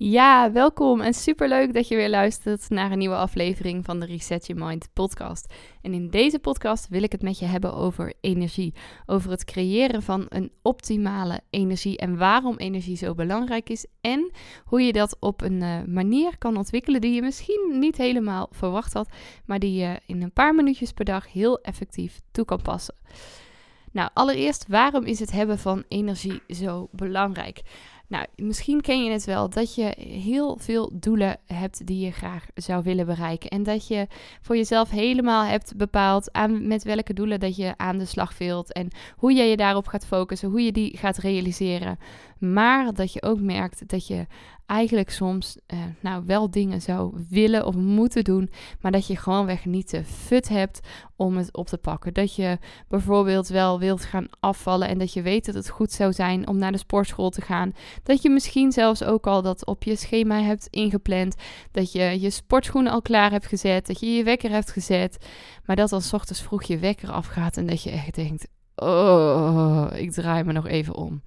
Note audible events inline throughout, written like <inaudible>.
Ja, welkom en superleuk dat je weer luistert naar een nieuwe aflevering van de Reset Your Mind podcast. En in deze podcast wil ik het met je hebben over energie, over het creëren van een optimale energie en waarom energie zo belangrijk is en hoe je dat op een uh, manier kan ontwikkelen die je misschien niet helemaal verwacht had, maar die je in een paar minuutjes per dag heel effectief toe kan passen. Nou, allereerst, waarom is het hebben van energie zo belangrijk? Nou, misschien ken je het wel dat je heel veel doelen hebt die je graag zou willen bereiken. En dat je voor jezelf helemaal hebt bepaald aan met welke doelen dat je aan de slag wilt. En hoe jij je daarop gaat focussen, hoe je die gaat realiseren. Maar dat je ook merkt dat je eigenlijk soms uh, nou wel dingen zou willen of moeten doen, maar dat je gewoonweg niet de fut hebt om het op te pakken. Dat je bijvoorbeeld wel wilt gaan afvallen en dat je weet dat het goed zou zijn om naar de sportschool te gaan. Dat je misschien zelfs ook al dat op je schema hebt ingepland, dat je je sportschoenen al klaar hebt gezet, dat je je wekker hebt gezet, maar dat dan s ochtends vroeg je wekker afgaat en dat je echt denkt, oh, ik draai me nog even om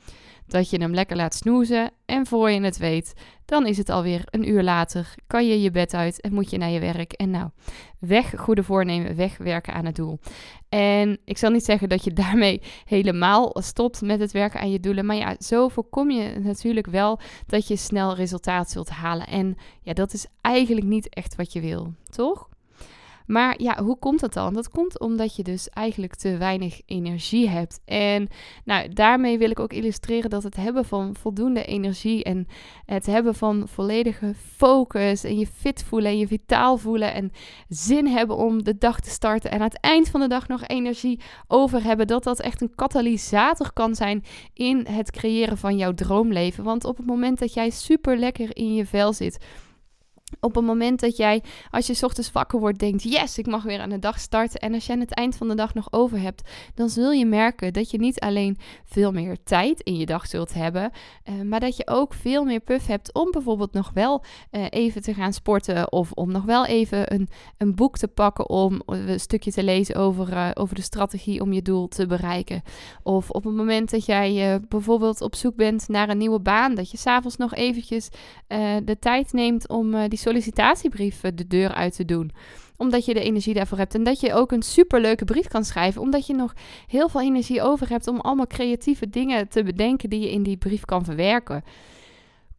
dat je hem lekker laat snoezen en voor je het weet, dan is het alweer een uur later, kan je je bed uit en moet je naar je werk. En nou, weg goede voornemen, wegwerken aan het doel. En ik zal niet zeggen dat je <laughs> daarmee helemaal stopt met het werken aan je doelen, maar ja, zo voorkom je natuurlijk wel dat je snel resultaat zult halen. En ja, dat is eigenlijk niet echt wat je wil, toch? Maar ja, hoe komt dat dan? Dat komt omdat je dus eigenlijk te weinig energie hebt. En nou, daarmee wil ik ook illustreren dat het hebben van voldoende energie en het hebben van volledige focus en je fit voelen en je vitaal voelen en zin hebben om de dag te starten en aan het eind van de dag nog energie over hebben, dat dat echt een katalysator kan zijn in het creëren van jouw droomleven. Want op het moment dat jij super lekker in je vel zit, op het moment dat jij, als je ochtends wakker wordt, denkt: Yes, ik mag weer aan de dag starten. En als je aan het eind van de dag nog over hebt, dan zul je merken dat je niet alleen veel meer tijd in je dag zult hebben, uh, maar dat je ook veel meer puff hebt om bijvoorbeeld nog wel uh, even te gaan sporten. Of om nog wel even een, een boek te pakken om een stukje te lezen over, over de strategie om je doel te bereiken. Of op het moment dat jij bijvoorbeeld op zoek bent naar een nieuwe baan, dat je s'avonds nog eventjes de tijd neemt om die sollicitatiebrief de deur uit te doen omdat je de energie daarvoor hebt. En dat je ook een superleuke brief kan schrijven. Omdat je nog heel veel energie over hebt om allemaal creatieve dingen te bedenken die je in die brief kan verwerken.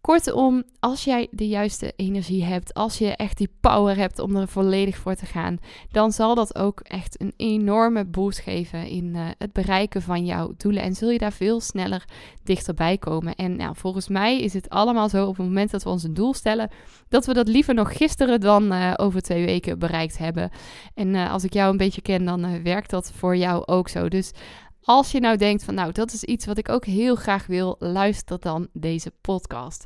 Kortom, als jij de juiste energie hebt, als je echt die power hebt om er volledig voor te gaan, dan zal dat ook echt een enorme boost geven in uh, het bereiken van jouw doelen. En zul je daar veel sneller dichterbij komen. En nou, volgens mij is het allemaal zo op het moment dat we ons een doel stellen, dat we dat liever nog gisteren dan uh, over twee weken bereikt hebben. En uh, als ik jou een beetje ken, dan werkt dat voor jou ook zo. Dus als je nou denkt van nou, dat is iets wat ik ook heel graag wil, luister dan deze podcast.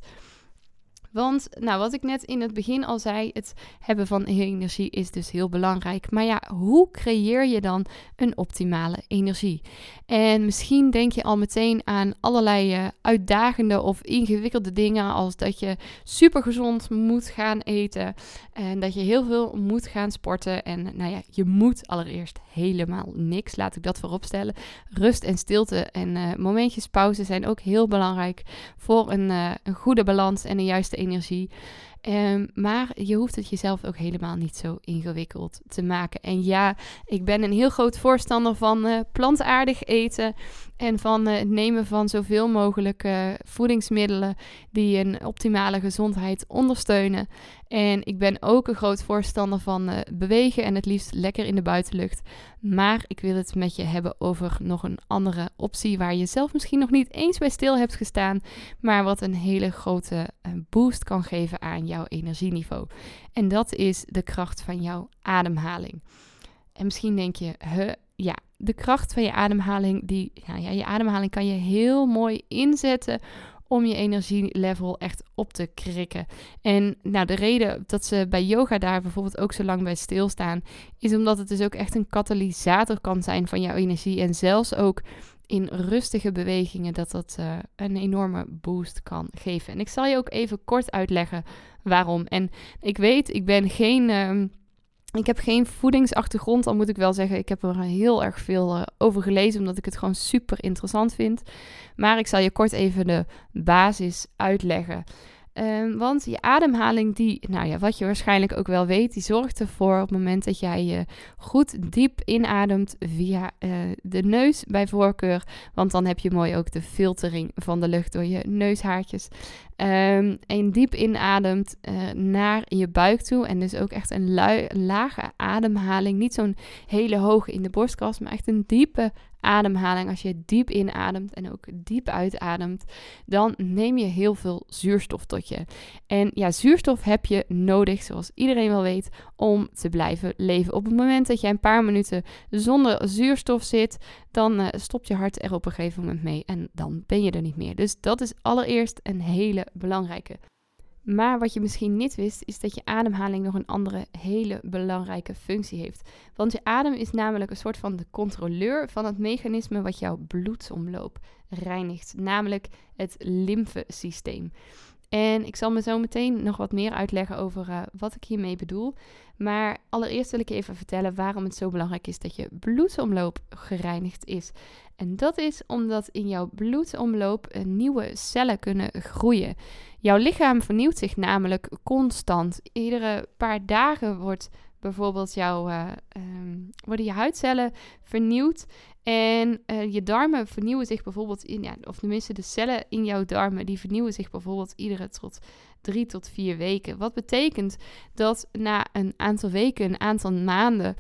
Want, nou, wat ik net in het begin al zei, het hebben van energie is dus heel belangrijk. Maar ja, hoe creëer je dan een optimale energie? En misschien denk je al meteen aan allerlei uh, uitdagende of ingewikkelde dingen, als dat je super gezond moet gaan eten en dat je heel veel moet gaan sporten. En nou ja, je moet allereerst helemaal niks, laat ik dat vooropstellen. Rust en stilte en uh, momentjes pauze zijn ook heel belangrijk voor een, uh, een goede balans en een juiste energie. Um, maar je hoeft het jezelf ook helemaal niet zo ingewikkeld te maken. En ja, ik ben een heel groot voorstander van uh, plantaardig eten. En van uh, het nemen van zoveel mogelijk uh, voedingsmiddelen die een optimale gezondheid ondersteunen. En ik ben ook een groot voorstander van uh, bewegen en het liefst lekker in de buitenlucht. Maar ik wil het met je hebben over nog een andere optie waar je zelf misschien nog niet eens bij stil hebt gestaan, maar wat een hele grote boost kan geven aan jouw energieniveau. En dat is de kracht van jouw ademhaling. En misschien denk je, huh, ja, de kracht van je ademhaling, die, ja, je ademhaling kan je heel mooi inzetten om je energielevel echt op te krikken. En nou, de reden dat ze bij yoga daar bijvoorbeeld ook zo lang bij stilstaan, is omdat het dus ook echt een katalysator kan zijn van jouw energie. En zelfs ook in rustige bewegingen dat dat uh, een enorme boost kan geven. En ik zal je ook even kort uitleggen waarom. En ik weet, ik ben geen. Uh, ik heb geen voedingsachtergrond, al moet ik wel zeggen. Ik heb er heel erg veel uh, over gelezen, omdat ik het gewoon super interessant vind. Maar ik zal je kort even de basis uitleggen. Um, want je ademhaling, die, nou ja, wat je waarschijnlijk ook wel weet, die zorgt ervoor op het moment dat jij je goed diep inademt via uh, de neus bij voorkeur. Want dan heb je mooi ook de filtering van de lucht door je neushaartjes. Um, en diep inademt uh, naar je buik toe. En dus ook echt een lage ademhaling. Niet zo'n hele hoge in de borstkas, maar echt een diepe ademhaling, als je diep inademt en ook diep uitademt, dan neem je heel veel zuurstof tot je. En ja, zuurstof heb je nodig, zoals iedereen wel weet, om te blijven leven. Op het moment dat jij een paar minuten zonder zuurstof zit, dan uh, stopt je hart er op een gegeven moment mee en dan ben je er niet meer. Dus dat is allereerst een hele belangrijke. Maar wat je misschien niet wist, is dat je ademhaling nog een andere hele belangrijke functie heeft. Want je adem is namelijk een soort van de controleur van het mechanisme wat jouw bloedsomloop reinigt, namelijk het lymfesysteem. En ik zal me zo meteen nog wat meer uitleggen over uh, wat ik hiermee bedoel. Maar allereerst wil ik even vertellen waarom het zo belangrijk is dat je bloedsomloop gereinigd is. En dat is omdat in jouw bloedsomloop uh, nieuwe cellen kunnen groeien. Jouw lichaam vernieuwt zich namelijk constant. Iedere paar dagen wordt bijvoorbeeld jouw, uh, um, worden je huidcellen vernieuwd. En uh, je darmen vernieuwen zich bijvoorbeeld in, ja, of tenminste de cellen in jouw darmen, die vernieuwen zich bijvoorbeeld iedere tot drie tot vier weken. Wat betekent dat na een aantal weken, een aantal maanden,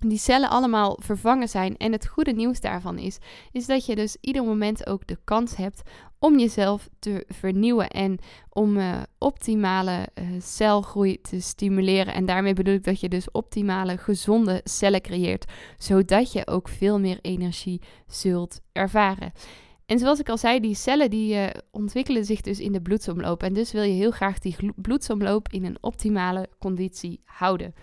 die cellen allemaal vervangen zijn. En het goede nieuws daarvan is, is dat je dus ieder moment ook de kans hebt om jezelf te vernieuwen en om uh, optimale uh, celgroei te stimuleren. En daarmee bedoel ik dat je dus optimale, gezonde cellen creëert, zodat je ook veel meer energie zult ervaren. En zoals ik al zei, die cellen die uh, ontwikkelen zich dus in de bloedsomloop. En dus wil je heel graag die bloedsomloop in een optimale conditie houden.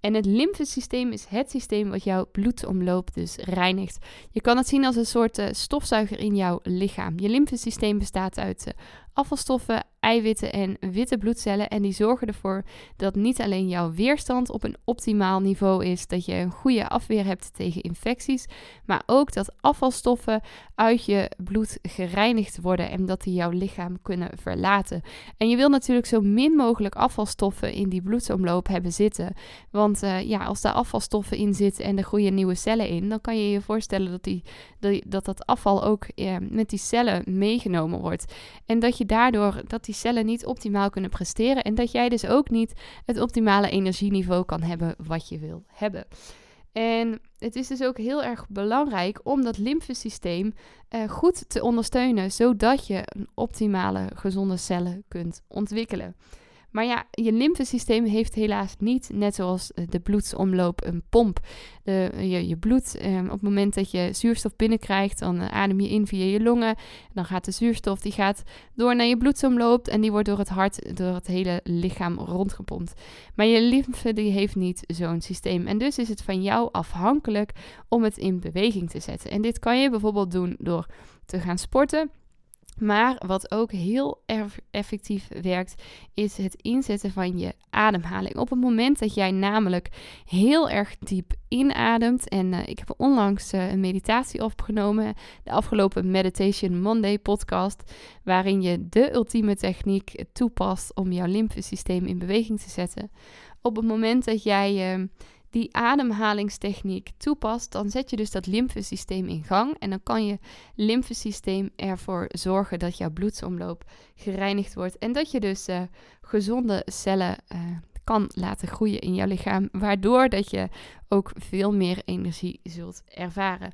En het lymfesysteem is het systeem wat jouw bloedomloop dus reinigt. Je kan het zien als een soort uh, stofzuiger in jouw lichaam. Je lymfesysteem bestaat uit uh, afvalstoffen, eiwitten en witte bloedcellen. En die zorgen ervoor dat niet alleen jouw weerstand op een optimaal niveau is, dat je een goede afweer hebt tegen infecties, maar ook dat afvalstoffen uit je bloed gereinigd worden en dat die jouw lichaam kunnen verlaten. En je wil natuurlijk zo min mogelijk afvalstoffen in die bloedsomloop hebben zitten. Want uh, ja, als daar afvalstoffen in zitten en er groeien nieuwe cellen in, dan kan je je voorstellen dat die, dat, dat afval ook uh, met die cellen meegenomen wordt. En dat je daardoor dat die cellen niet optimaal kunnen presteren en dat jij dus ook niet het optimale energieniveau kan hebben wat je wil hebben. En het is dus ook heel erg belangrijk om dat lymfesysteem uh, goed te ondersteunen, zodat je een optimale gezonde cellen kunt ontwikkelen. Maar ja, je lymfesysteem heeft helaas niet, net zoals eh, de bloedsomloop, een pomp. De, je, je bloed, eh, op het moment dat je zuurstof binnenkrijgt, dan eh, adem je in via je longen. Dan gaat de zuurstof die gaat door naar je bloedsomloop en die wordt door het hart, door het hele lichaam rondgepompt. Maar je lymfe die heeft niet zo'n systeem. En dus is het van jou afhankelijk om het in beweging te zetten. En dit kan je bijvoorbeeld doen door te gaan sporten maar wat ook heel effectief werkt, is het inzetten van je ademhaling. Op het moment dat jij namelijk heel erg diep inademt. En uh, ik heb onlangs uh, een meditatie opgenomen, de afgelopen Meditation Monday podcast, waarin je de ultieme techniek toepast om jouw lymfesysteem in beweging te zetten. Op het moment dat jij uh, die ademhalingstechniek toepast, dan zet je dus dat lymfesysteem in gang. En dan kan je lymfesysteem ervoor zorgen dat jouw bloedsomloop gereinigd wordt. En dat je dus uh, gezonde cellen uh, kan laten groeien in jouw lichaam. Waardoor dat je ook veel meer energie zult ervaren.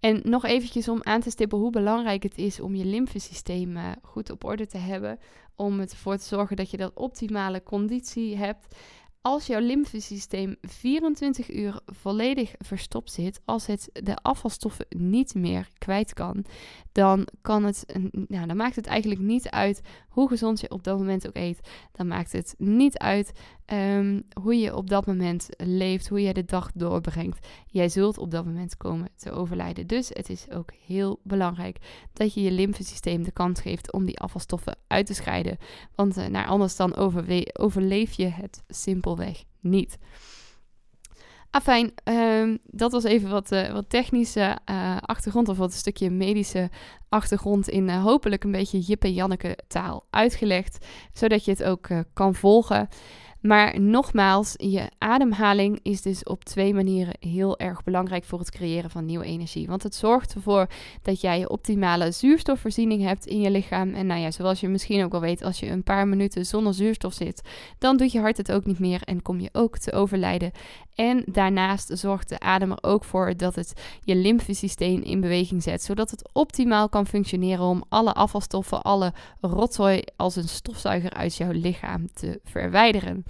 En nog eventjes om aan te stippen hoe belangrijk het is om je lymfesysteem uh, goed op orde te hebben. Om ervoor te zorgen dat je dat optimale conditie hebt. Als jouw lymfesysteem 24 uur volledig verstopt zit, als het de afvalstoffen niet meer kwijt kan, dan kan het, nou, dan maakt het eigenlijk niet uit hoe gezond je op dat moment ook eet. Dan maakt het niet uit um, hoe je op dat moment leeft, hoe je de dag doorbrengt. Jij zult op dat moment komen te overlijden. Dus het is ook heel belangrijk dat je je lymfesysteem de kans geeft om die afvalstoffen uit te scheiden. Want uh, nou, anders dan overleef je het simpelweg niet. Afijn, uh, dat was even wat, uh, wat technische uh, achtergrond of wat een stukje medische achtergrond in hopelijk een beetje Jip en Janneke taal uitgelegd, zodat je het ook kan volgen. Maar nogmaals, je ademhaling is dus op twee manieren heel erg belangrijk voor het creëren van nieuwe energie. Want het zorgt ervoor dat jij je optimale zuurstofvoorziening hebt in je lichaam. En nou ja, zoals je misschien ook al weet, als je een paar minuten zonder zuurstof zit, dan doet je hart het ook niet meer en kom je ook te overlijden. En daarnaast zorgt de adem er ook voor dat het je lymfesysteem in beweging zet, zodat het optimaal kan functioneren om alle afvalstoffen, alle rotzooi als een stofzuiger uit jouw lichaam te verwijderen.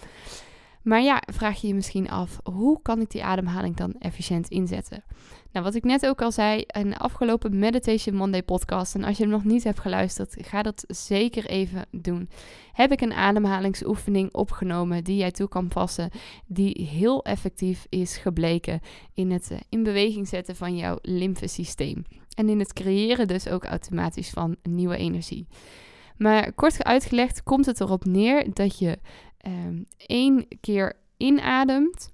Maar ja, vraag je je misschien af, hoe kan ik die ademhaling dan efficiënt inzetten? Nou, wat ik net ook al zei, een afgelopen Meditation Monday podcast. En als je hem nog niet hebt geluisterd, ga dat zeker even doen. Heb ik een ademhalingsoefening opgenomen die jij toe kan passen, die heel effectief is gebleken in het eh, in beweging zetten van jouw lymfesysteem. En in het creëren dus ook automatisch van nieuwe energie. Maar kort uitgelegd komt het erop neer dat je um, één keer inademt,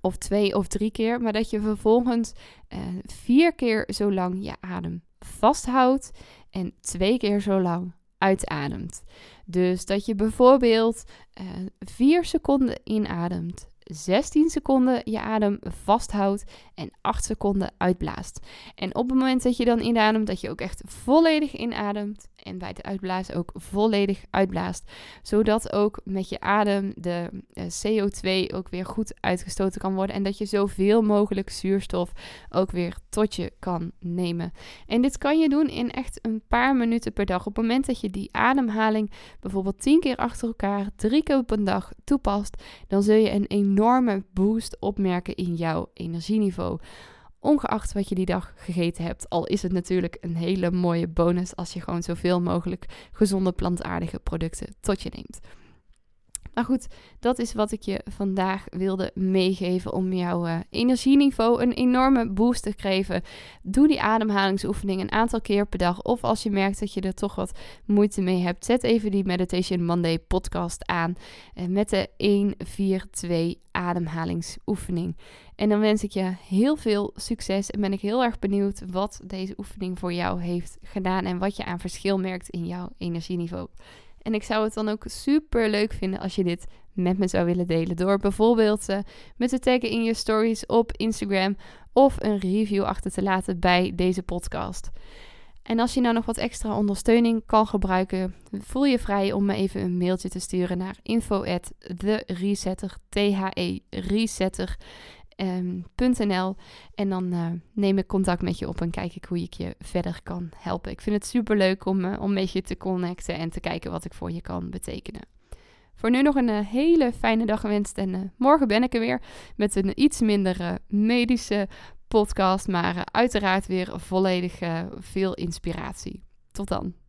of twee of drie keer, maar dat je vervolgens uh, vier keer zo lang je adem vasthoudt en twee keer zo lang uitademt. Dus dat je bijvoorbeeld uh, vier seconden inademt, 16 seconden je adem vasthoudt en 8 seconden uitblaast. En op het moment dat je dan inademt, dat je ook echt volledig inademt en bij het uitblazen ook volledig uitblaast. Zodat ook met je adem de eh, CO2 ook weer goed uitgestoten kan worden. En dat je zoveel mogelijk zuurstof ook weer tot je kan nemen. En dit kan je doen in echt een paar minuten per dag. Op het moment dat je die ademhaling bijvoorbeeld 10 keer achter elkaar, drie keer op een dag toepast, dan zul je een enorme boost opmerken in jouw energieniveau ongeacht wat je die dag gegeten hebt. Al is het natuurlijk een hele mooie bonus als je gewoon zoveel mogelijk gezonde plantaardige producten tot je neemt. Maar goed, dat is wat ik je vandaag wilde meegeven om jouw uh, energieniveau een enorme boost te geven. Doe die ademhalingsoefening een aantal keer per dag. Of als je merkt dat je er toch wat moeite mee hebt, zet even die Meditation Monday podcast aan uh, met de 1-4-2 ademhalingsoefening. En dan wens ik je heel veel succes en ben ik heel erg benieuwd wat deze oefening voor jou heeft gedaan en wat je aan verschil merkt in jouw energieniveau. En ik zou het dan ook super leuk vinden als je dit met me zou willen delen. Door bijvoorbeeld uh, me te taggen in je stories op Instagram of een review achter te laten bij deze podcast. En als je nou nog wat extra ondersteuning kan gebruiken, voel je vrij om me even een mailtje te sturen naar info at the resetter. Um, en dan uh, neem ik contact met je op en kijk ik hoe ik je verder kan helpen. Ik vind het super leuk om, uh, om met je te connecten en te kijken wat ik voor je kan betekenen. Voor nu nog een uh, hele fijne dag gewenst. En morgen ben ik er weer met een iets minder medische podcast. Maar uiteraard weer volledig veel inspiratie. Tot dan.